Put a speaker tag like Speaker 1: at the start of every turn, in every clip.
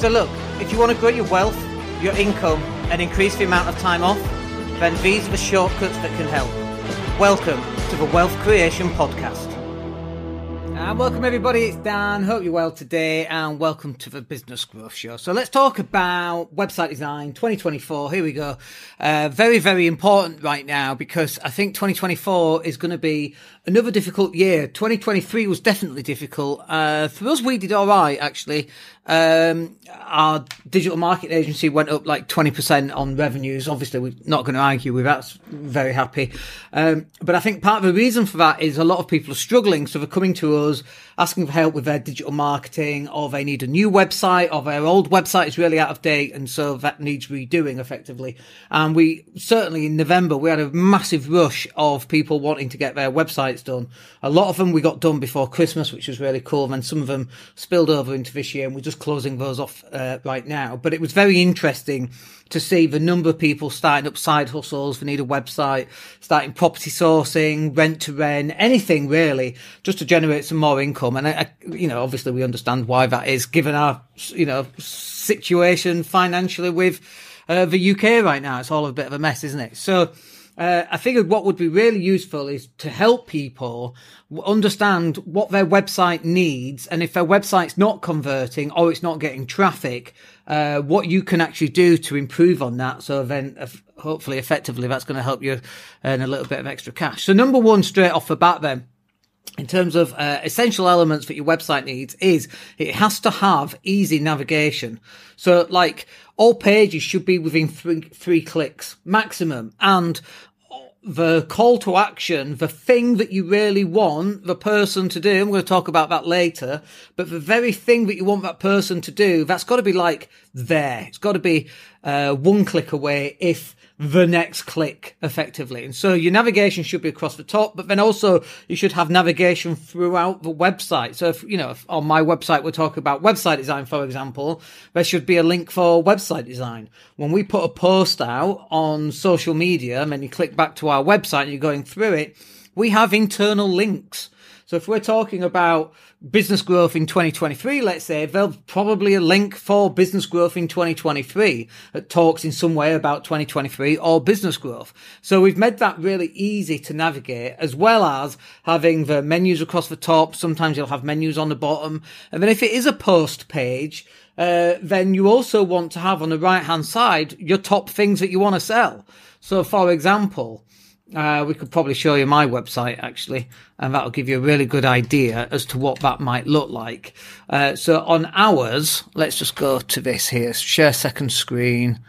Speaker 1: So look, if you want to grow your wealth, your income, and increase the amount of time off, then these are the shortcuts that can help. Welcome to the Wealth Creation Podcast. And welcome everybody, it's Dan. Hope you're well today and welcome to the Business Growth Show. So let's talk about website design 2024. Here we go. Uh, very, very important right now because I think 2024 is going to be another difficult year. 2023 was definitely difficult. Uh, for us, we did all right actually. Um, our digital marketing agency went up like 20% on revenues. Obviously, we're not going to argue with that. Very happy. Um, but I think part of the reason for that is a lot of people are struggling. So they're coming to us because asking for help with their digital marketing or they need a new website or their old website is really out of date. And so that needs redoing effectively. And we certainly in November, we had a massive rush of people wanting to get their websites done. A lot of them we got done before Christmas, which was really cool. And some of them spilled over into this year and we're just closing those off uh, right now. But it was very interesting to see the number of people starting up side hustles They need a website, starting property sourcing, rent to rent, anything really, just to generate some more income. And I, I, you know, obviously we understand why that is, given our you know situation financially with uh, the UK right now. It's all a bit of a mess, isn't it? So uh, I figured what would be really useful is to help people understand what their website needs. And if their website's not converting or it's not getting traffic, uh, what you can actually do to improve on that. So then uh, hopefully effectively that's going to help you earn a little bit of extra cash. So number one, straight off the bat then, in terms of uh, essential elements that your website needs is it has to have easy navigation. So like all pages should be within three, three clicks maximum. And the call to action, the thing that you really want the person to do, I'm going to talk about that later, but the very thing that you want that person to do, that's got to be like there. It's got to be uh, one click away if the next click effectively. And so your navigation should be across the top, but then also you should have navigation throughout the website. So if, you know, if on my website, we're talking about website design, for example, there should be a link for website design. When we put a post out on social media and then you click back to our website and you're going through it, we have internal links so if we're talking about business growth in 2023, let's say, there'll probably a link for business growth in 2023 that talks in some way about 2023 or business growth. So we've made that really easy to navigate as well as having the menus across the top. Sometimes you'll have menus on the bottom. And then if it is a post page, uh, then you also want to have on the right hand side your top things that you want to sell. So for example, uh, we could probably show you my website actually, and that'll give you a really good idea as to what that might look like. Uh, so on ours, let's just go to this here, share second screen,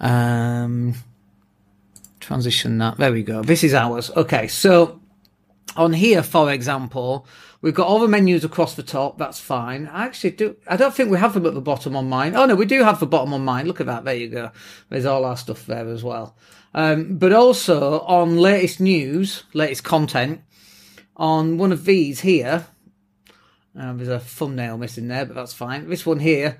Speaker 1: um, transition that. There we go. This is ours. Okay. So on here, for example, we've got all the menus across the top. That's fine. I actually do. I don't think we have them at the bottom on mine. Oh no, we do have the bottom on mine. Look at that. There you go. There's all our stuff there as well. Um, but also on latest news, latest content, on one of these here, uh, there's a thumbnail missing there, but that's fine. This one here,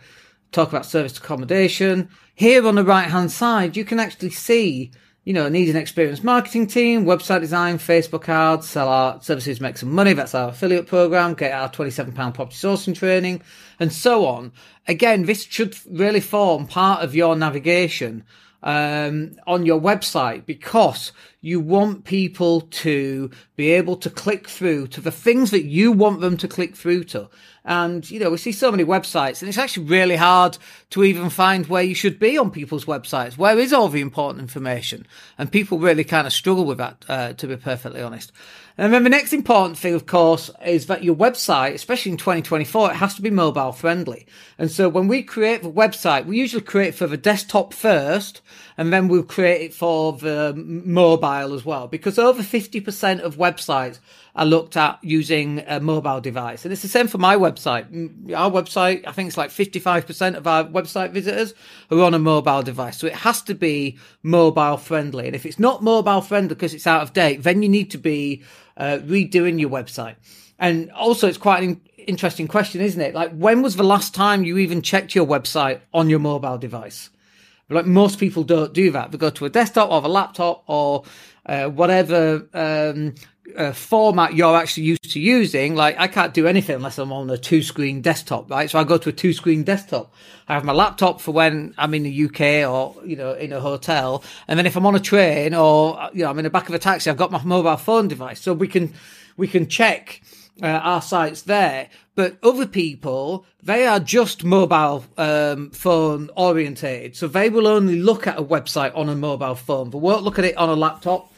Speaker 1: talk about service accommodation. Here on the right hand side, you can actually see, you know, needs an experienced marketing team, website design, Facebook ads, sell our services, make some money. That's our affiliate program, get our £27 property sourcing training, and so on. Again, this should really form part of your navigation um, on your website because you want people to be able to click through to the things that you want them to click through to. And, you know, we see so many websites and it's actually really hard to even find where you should be on people's websites. Where is all the important information? And people really kind of struggle with that, uh, to be perfectly honest. And then the next important thing, of course, is that your website, especially in 2024, it has to be mobile friendly. And so when we create the website, we usually create for the desktop first, and then we'll create it for the mobile as well, because over 50% of websites are looked at using a mobile device. And it's the same for my website. Our website, I think it's like 55% of our website visitors are on a mobile device. So it has to be mobile friendly. And if it's not mobile friendly because it's out of date, then you need to be uh, redoing your website. And also, it's quite an interesting question, isn't it? Like, when was the last time you even checked your website on your mobile device? Like, most people don't do that. They go to a desktop or a laptop or uh, whatever um, uh, format you're actually used to using. Like I can't do anything unless I'm on a two screen desktop, right? So I go to a two screen desktop. I have my laptop for when I'm in the UK or, you know, in a hotel. And then if I'm on a train or, you know, I'm in the back of a taxi, I've got my mobile phone device. So we can, we can check uh, our sites there. But other people, they are just mobile um, phone orientated. So they will only look at a website on a mobile phone. They won't look at it on a laptop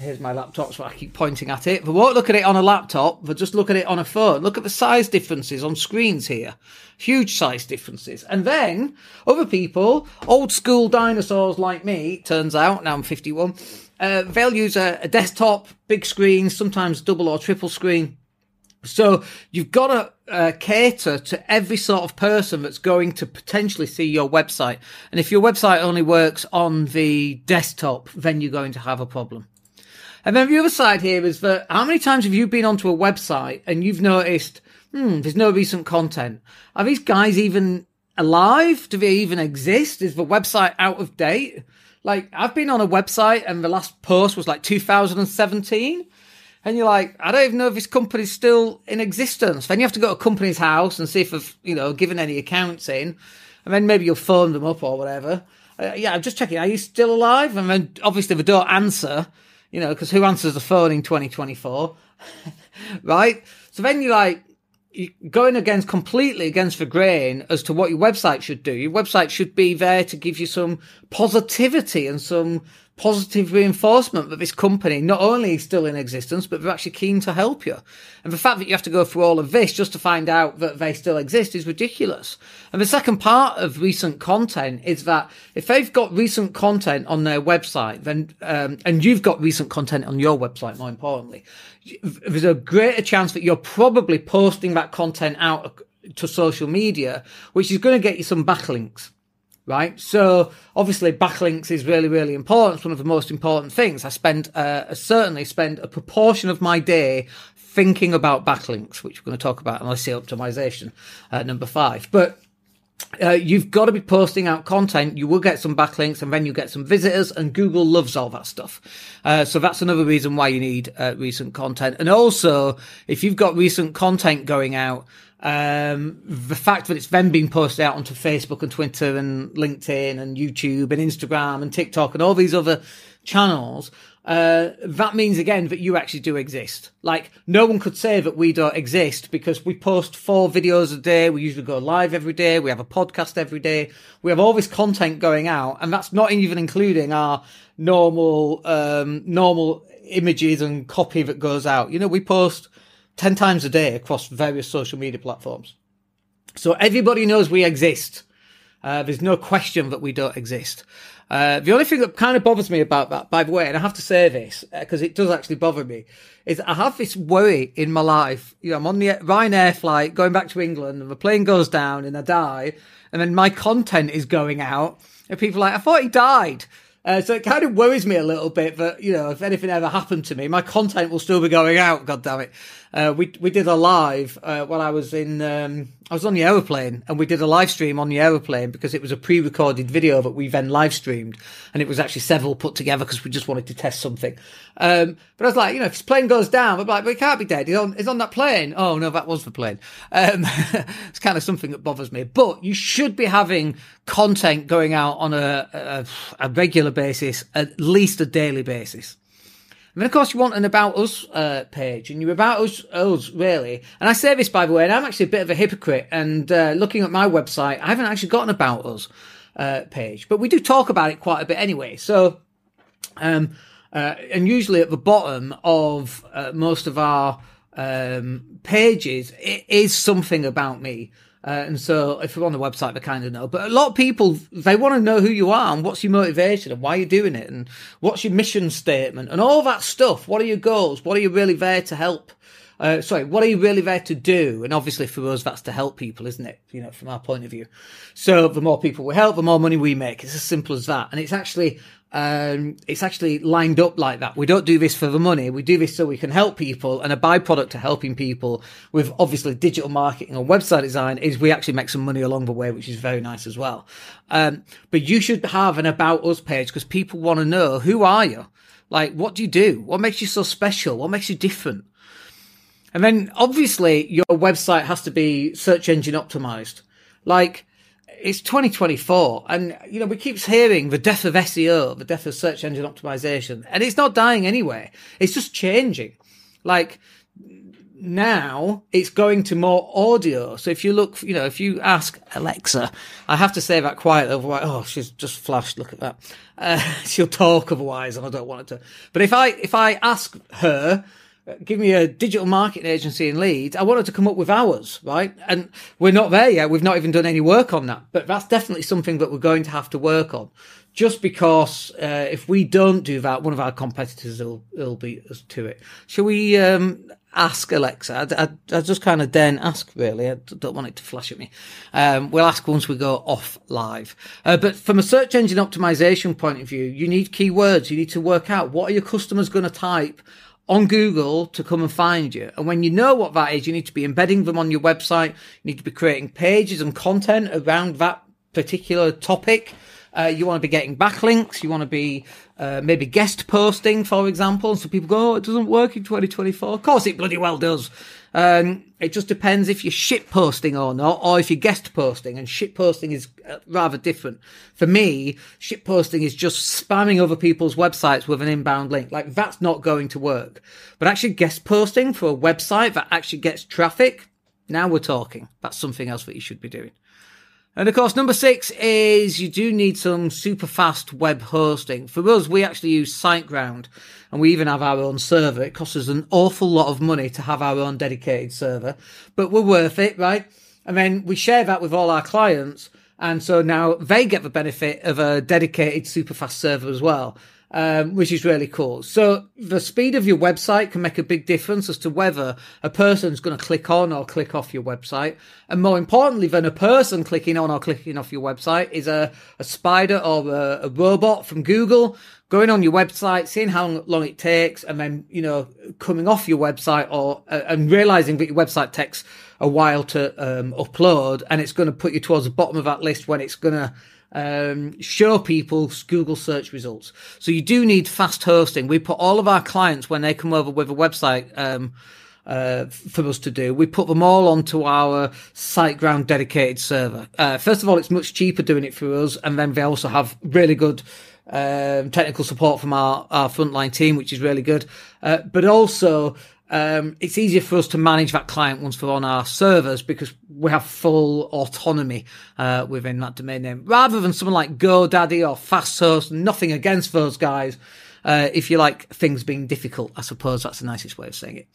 Speaker 1: here's my laptop, so I keep pointing at it. They won't look at it on a laptop, They just look at it on a phone. Look at the size differences on screens here. Huge size differences. And then other people, old school dinosaurs like me, turns out, now I'm 51, uh, they'll use a, a desktop, big screen, sometimes double or triple screen. So you've got to uh, cater to every sort of person that's going to potentially see your website. And if your website only works on the desktop, then you're going to have a problem. And then the other side here is that how many times have you been onto a website and you've noticed, hmm, there's no recent content? Are these guys even alive? Do they even exist? Is the website out of date? Like, I've been on a website and the last post was like 2017. And you're like, I don't even know if this company's still in existence. Then you have to go to a Companies House and see if they've, you know, given any accounts in. And then maybe you'll phone them up or whatever. Uh, yeah, I'm just checking. Are you still alive? And then obviously they don't answer you know, because who answers the phone in 2024? right? So then you're like, you're going against completely against the grain as to what your website should do. Your website should be there to give you some positivity and some positive reinforcement that this company not only is still in existence, but they're actually keen to help you. And the fact that you have to go through all of this just to find out that they still exist is ridiculous. And the second part of recent content is that if they've got recent content on their website, then, um, and you've got recent content on your website, more importantly, there's a greater chance that you're probably posting that content out to social media, which is going to get you some backlinks right? So obviously backlinks is really, really important. It's one of the most important things. I spend, uh, certainly spend a proportion of my day thinking about backlinks, which we're going to talk about in SEO optimization, uh, number five. But uh, you've got to be posting out content. You will get some backlinks and then you get some visitors and Google loves all that stuff. Uh, so that's another reason why you need uh, recent content. And also, if you've got recent content going out, um, the fact that it's then being posted out onto Facebook and Twitter and LinkedIn and YouTube and Instagram and TikTok and all these other channels, uh, that means again that you actually do exist. Like no one could say that we don't exist because we post four videos a day. We usually go live every day. We have a podcast every day. We have all this content going out and that's not even including our normal, um, normal images and copy that goes out. You know, we post 10 times a day across various social media platforms. So everybody knows we exist. Uh, there's no question that we don't exist. Uh, the only thing that kind of bothers me about that, by the way, and I have to say this because uh, it does actually bother me, is I have this worry in my life. You know, I'm on the Ryanair flight going back to England, and the plane goes down, and I die, and then my content is going out, and people are like, "I thought he died." Uh, so it kind of worries me a little bit that you know if anything ever happened to me, my content will still be going out. God damn it! Uh, we we did a live uh, while I was in um, I was on the aeroplane and we did a live stream on the aeroplane because it was a pre-recorded video that we then live streamed and it was actually several put together because we just wanted to test something. Um, but I was like, you know, if his plane goes down, I'm like, he can't be dead. He's on, he's on that plane. Oh no, that was the plane. Um, it's kind of something that bothers me. But you should be having content going out on a, a, a regular basis, at least a daily basis. And then, of course, you want an About Us uh, page, and you're About Us, us, really. And I say this, by the way, and I'm actually a bit of a hypocrite. And uh, looking at my website, I haven't actually got an About Us uh, page, but we do talk about it quite a bit anyway. So, um, uh, and usually at the bottom of uh, most of our um, pages, it is something about me. Uh, and so if you're on the website, they kind of know. But a lot of people, they want to know who you are and what's your motivation and why you're doing it and what's your mission statement and all that stuff. What are your goals? What are you really there to help? uh, sorry, what are you really there to do? And obviously for us, that's to help people, isn't it? You know, from our point of view. So the more people we help, the more money we make. It's as simple as that. And it's actually, um, it's actually lined up like that. We don't do this for the money. We do this so we can help people. And a byproduct to helping people with obviously digital marketing or website design is we actually make some money along the way, which is very nice as well. Um, but you should have an about us page because people want to know who are you? Like, what do you do? What makes you so special? What makes you different? And then obviously your website has to be search engine optimized. Like, it's 2024 and you know we keep hearing the death of SEO, the death of search engine optimization, and it's not dying anyway. It's just changing. Like now it's going to more audio. So if you look, you know, if you ask Alexa, I have to say that quietly, otherwise, oh, she's just flashed. Look at that. Uh, she'll talk otherwise, and I don't want her to. But if I if I ask her give me a digital marketing agency in Leeds. I wanted to come up with ours, right? And we're not there yet. We've not even done any work on that, but that's definitely something that we're going to have to work on. Just because uh, if we don't do that, one of our competitors will, will beat us to it. Shall we um, ask Alexa? I, I, I just kind of then ask, really. I don't want it to flash at me. Um, we'll ask once we go off live. Uh, but from a search engine optimization point of view, you need keywords. You need to work out what are your customers going to type on Google to come and find you. And when you know what that is, you need to be embedding them on your website. You need to be creating pages and content around that particular topic. Uh, you want to be getting backlinks. You want to be uh, maybe guest posting, for example. So people go, oh, it doesn't work in 2024. Of course it bloody well does. Um, it just depends if you're shit posting or not, or if you're guest posting. And shit posting is uh, rather different. For me, shit posting is just spamming other people's websites with an inbound link. Like that's not going to work. But actually guest posting for a website that actually gets traffic, now we're talking. That's something else that you should be doing. And of course, number six is you do need some super fast web hosting. For us, we actually use SiteGround and we even have our own server. It costs us an awful lot of money to have our own dedicated server, but we're worth it, right? And then we share that with all our clients. And so now they get the benefit of a dedicated super fast server as well um, which is really cool. So the speed of your website can make a big difference as to whether a person's going to click on or click off your website. And more importantly than a person clicking on or clicking off your website is a, a spider or a, a robot from Google going on your website, seeing how long it takes, and then, you know, coming off your website or, uh, and realizing that your website takes a while to um, upload and it's going to put you towards the bottom of that list when it's going to um, show people Google search results. So you do need fast hosting. We put all of our clients when they come over with a website, um, uh, for us to do. We put them all onto our SiteGround dedicated server. Uh, first of all, it's much cheaper doing it for us, and then they also have really good um, technical support from our, our frontline team, which is really good. Uh, but also, um, it's easier for us to manage that client once we're on our servers because we have full autonomy uh, within that domain name, rather than someone like GoDaddy or FastHost. Nothing against those guys. Uh, if you like things being difficult, I suppose that's the nicest way of saying it.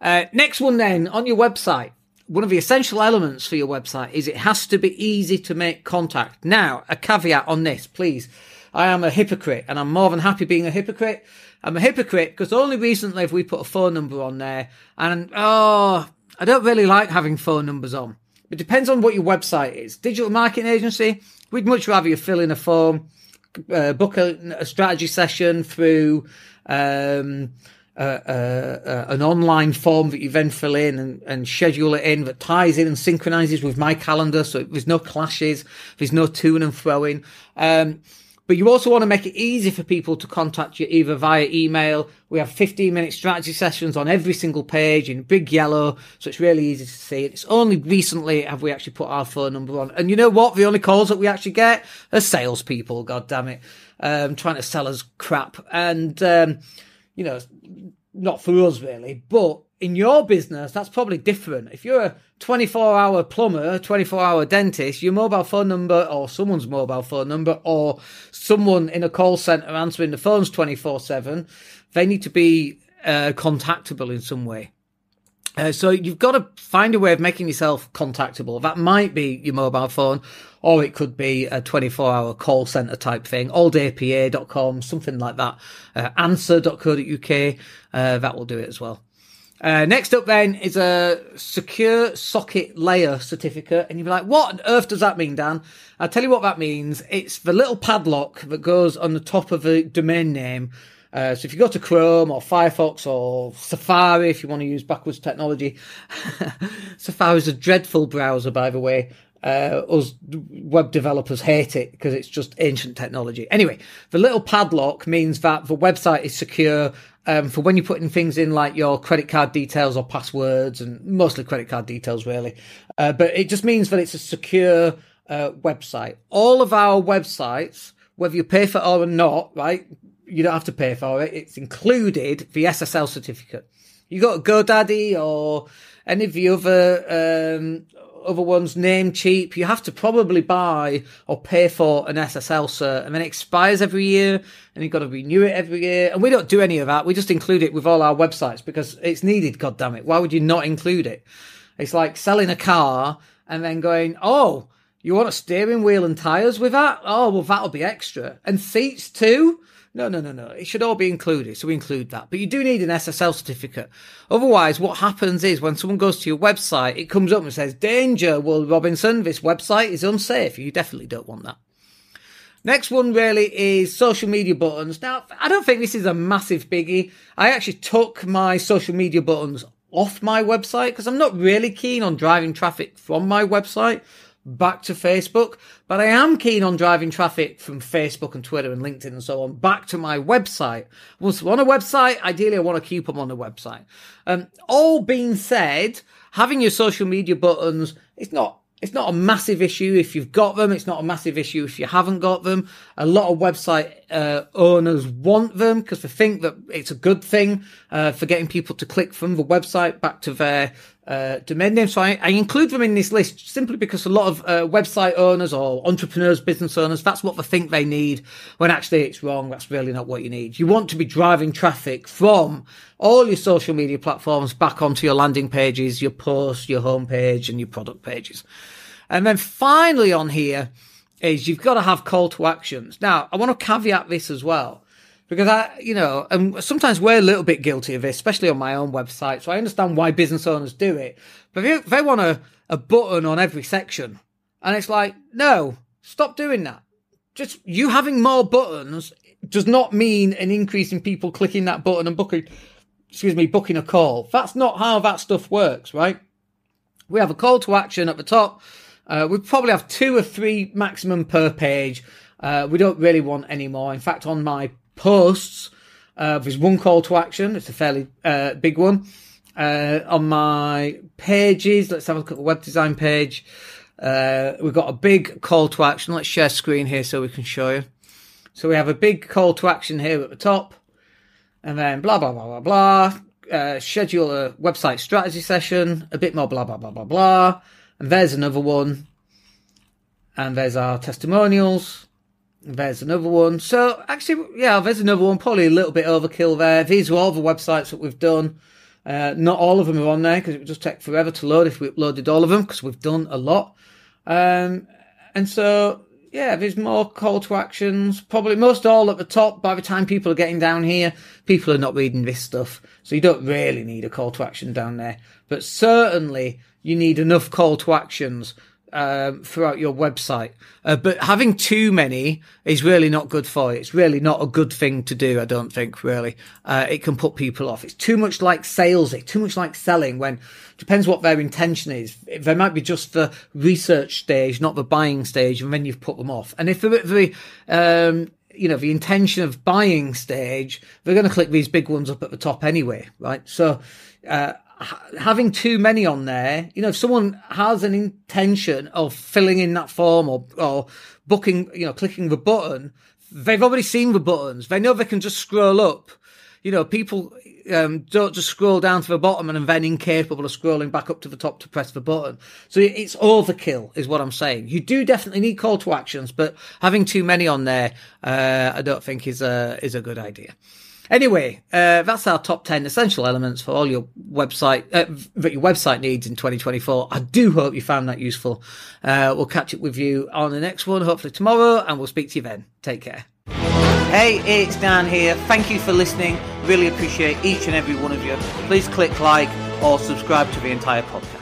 Speaker 1: Uh, next one, then on your website. One of the essential elements for your website is it has to be easy to make contact. Now, a caveat on this, please. I am a hypocrite and I'm more than happy being a hypocrite I'm a hypocrite because only recently have we put a phone number on there, and oh, I don't really like having phone numbers on. It depends on what your website is. Digital marketing agency, we'd much rather you fill in a form, uh, book a, a, strategy session through um, uh, uh, an online form that you then fill in and, and, schedule it in that ties in and synchronizes with my calendar so there's no clashes, there's no to and throwing. Um, but you also want to make it easy for people to contact you either via email. We have 15 minute strategy sessions on every single page in big yellow. So it's really easy to see. It's only recently have we actually put our phone number on. And you know what? The only calls that we actually get are salespeople. God damn it. Um, trying to sell us crap. And, um, you know, not for us really, but in your business, that's probably different. If you're a 24 hour plumber, 24 hour dentist, your mobile phone number or someone's mobile phone number or someone in a call center answering the phones 24 7, they need to be uh, contactable in some way. Uh, so you've got to find a way of making yourself contactable. That might be your mobile phone, or it could be a 24 hour call center type thing, alldaypa.com, something like that. Uh, answer.co.uk, uh, that will do it as well. Uh, next up, then, is a secure socket layer certificate. And you'll be like, what on earth does that mean, Dan? I'll tell you what that means. It's the little padlock that goes on the top of a domain name. Uh, so if you go to Chrome or Firefox or Safari, if you want to use backwards technology, Safari is a dreadful browser, by the way. Uh, us web developers hate it because it's just ancient technology. Anyway, the little padlock means that the website is secure um, for when you're putting things in like your credit card details or passwords and mostly credit card details really. Uh, but it just means that it's a secure uh, website. All of our websites, whether you pay for it or not, right? You don't have to pay for it. It's included the SSL certificate. You got GoDaddy or any of the other um, other ones Namecheap. you have to probably buy or pay for an SSL cert and then it expires every year and you've got to renew it every year. And we don't do any of that. We just include it with all our websites because it's needed, God damn it. Why would you not include it? It's like selling a car and then going, oh, you want a steering wheel and tyres with that? Oh, well, that'll be extra. And seats too? No, no, no, no. It should all be included. So we include that. But you do need an SSL certificate. Otherwise, what happens is when someone goes to your website, it comes up and says, danger, Will Robinson, this website is unsafe. You definitely don't want that. Next one really is social media buttons. Now, I don't think this is a massive biggie. I actually took my social media buttons off my website because I'm not really keen on driving traffic from my website back to Facebook, but I am keen on driving traffic from Facebook and Twitter and LinkedIn and so on back to my website. Once on a website, ideally I want to keep them on the website. Um, all being said, having your social media buttons, it's not it's not a massive issue if you've got them. It's not a massive issue if you haven't got them. A lot of website uh, owners want them because they think that it's a good thing uh, for getting people to click from the website back to their uh, domain name. So I, I, include them in this list simply because a lot of uh, website owners or entrepreneurs, business owners, that's what they think they need when actually it's wrong. That's really not what you need. You want to be driving traffic from all your social media platforms back onto your landing pages, your posts, your homepage and your product pages. And then finally on here is you've got to have call to actions. Now, I want to caveat this as well because I, you know, and sometimes we're a little bit guilty of this, especially on my own website. So I understand why business owners do it, but if they want a, a button on every section, and it's like, no, stop doing that. Just you having more buttons does not mean an increase in people clicking that button and booking, excuse me, booking a call. That's not how that stuff works, right? We have a call to action at the top. Uh, we probably have two or three maximum per page. Uh, we don't really want any more. In fact, on my posts. Uh, there's one call to action. It's a fairly uh, big one. Uh, on my pages, let's have a look at the web design page. Uh, we've got a big call to action. Let's share screen here so we can show you. So we have a big call to action here at the top, and then blah blah blah blah blah. Uh, schedule a website strategy session. A bit more blah blah blah blah blah. And there's another one. And there's our testimonials. There's another one. So actually, yeah, there's another one. Probably a little bit overkill there. These are all the websites that we've done. Uh, not all of them are on there because it would just take forever to load if we uploaded all of them because we've done a lot. Um, and so, yeah, there's more call to actions. Probably most all at the top. By the time people are getting down here, people are not reading this stuff. So you don't really need a call to action down there. But certainly you need enough call to actions um, throughout your website. Uh, but having too many is really not good for you. It's really not a good thing to do. I don't think really. Uh, it can put people off. It's too much like salesy, too much like selling when depends what their intention is. They might be just the research stage, not the buying stage, and then you've put them off. And if they're at the, um, you know, the intention of buying stage, they're going to click these big ones up at the top anyway, right? So, uh, having too many on there, you know, if someone has an intention of filling in that form or, or booking, you know, clicking the button, they've already seen the buttons. They know they can just scroll up. You know, people um, don't just scroll down to the bottom and then incapable of scrolling back up to the top to press the button. So it's overkill, is what I'm saying. You do definitely need call to actions, but having too many on there, uh, I don't think is a is a good idea. Anyway, uh, that's our top 10 essential elements for all your website, uh, that your website needs in 2024. I do hope you found that useful. Uh, we'll catch up with you on the next one, hopefully tomorrow, and we'll speak to you then. Take care. Hey, it's Dan here. Thank you for listening. Really appreciate each and every one of you. Please click like or subscribe to the entire podcast.